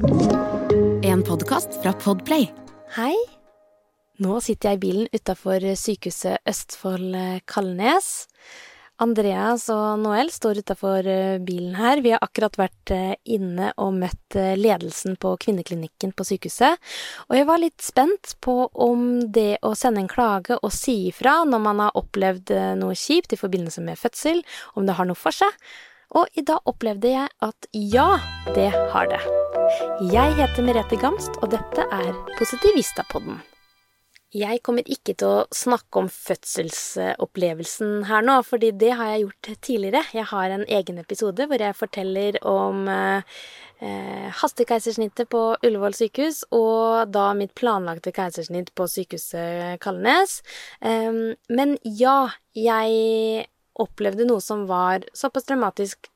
En podkast fra Podplay. Hei. Nå sitter jeg i bilen utafor sykehuset Østfold Kalnes. Andreas og Noel står utafor bilen her. Vi har akkurat vært inne og møtt ledelsen på kvinneklinikken på sykehuset. Og jeg var litt spent på om det å sende en klage og si ifra når man har opplevd noe kjipt i forbindelse med fødsel, om det har noe for seg. Og i dag opplevde jeg at ja, det har det. Jeg heter Merete Gamst, og dette er Positivistapodden. Jeg kommer ikke til å snakke om fødselsopplevelsen her nå, fordi det har jeg gjort tidligere. Jeg har en egen episode hvor jeg forteller om eh, hastekeisersnittet på Ullevål sykehus, og da mitt planlagte keisersnitt på sykehuset Kalnes. Eh, men ja, jeg opplevde noe som var såpass dramatisk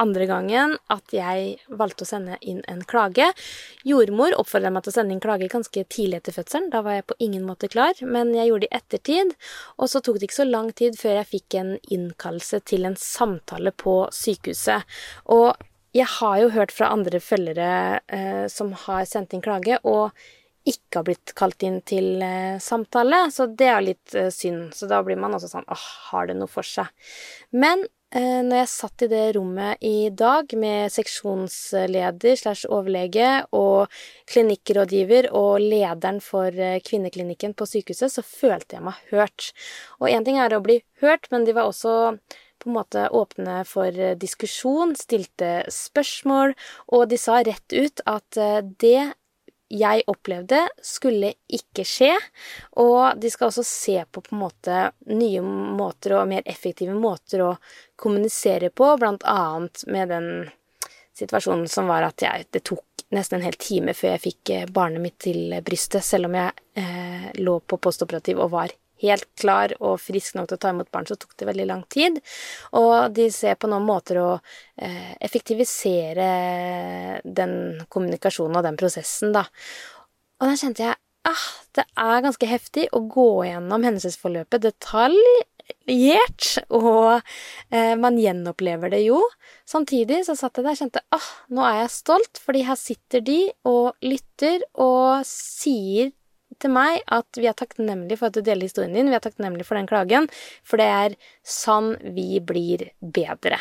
andre gangen at jeg valgte å sende inn en klage. Jordmor oppfordra meg til å sende inn klage ganske tidlig etter fødselen. Da var jeg på ingen måte klar, men jeg gjorde det i ettertid. Og så tok det ikke så lang tid før jeg fikk en innkallelse til en samtale på sykehuset. Og jeg har jo hørt fra andre følgere eh, som har sendt inn klage, og ikke har blitt kalt inn til eh, samtale, så det er litt eh, synd. Så da blir man også sånn åh, har det noe for seg? Men når jeg satt i det rommet i dag med seksjonsleder slash overlege og klinikkrådgiver og lederen for eh, kvinneklinikken på sykehuset, så følte jeg meg hørt. Og én ting er å bli hørt, men de var også på en måte åpne for eh, diskusjon, stilte spørsmål, og de sa rett ut at det jeg opplevde, skulle ikke skje. Og de skal også se på på en måte nye måter og mer effektive måter å kommunisere på, blant annet med den situasjonen som var at jeg, det tok nesten en hel time før jeg fikk eh, barnet mitt til brystet, selv om jeg eh, lå på postoperativ og var helt klar og frisk nok til å ta imot barn, så tok det veldig lang tid. Og de ser på noen måter å eh, effektivisere den kommunikasjonen og den prosessen, da. Og da kjente jeg ah, det er ganske heftig å gå gjennom hendelsesforløpet detaljert, og eh, man gjenopplever det jo. Samtidig så satt jeg der og kjente ah, nå er jeg stolt, fordi her sitter de og lytter og sier til meg at vi er takknemlige for at du deler historien din, vi er takknemlige for den klagen, for det er sånn vi blir bedre.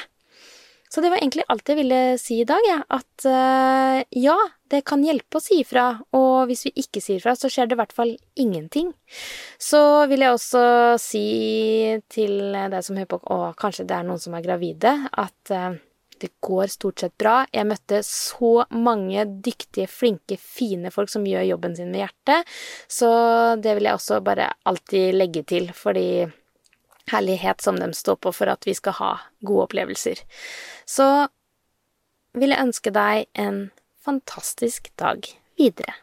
Så det var egentlig alt jeg ville si i dag, ja. At uh, ja, det kan hjelpe å si ifra, og hvis vi ikke sier ifra, så skjer det i hvert fall ingenting. Så vil jeg også si til deg som hører på, og kanskje det er noen som er gravide, at uh, det går stort sett bra. Jeg møtte så mange dyktige, flinke, fine folk som gjør jobben sin med hjertet, så det vil jeg også bare alltid legge til, fordi herlighet som dem står på for at vi skal ha gode opplevelser. Så vil jeg ønske deg en fantastisk dag videre.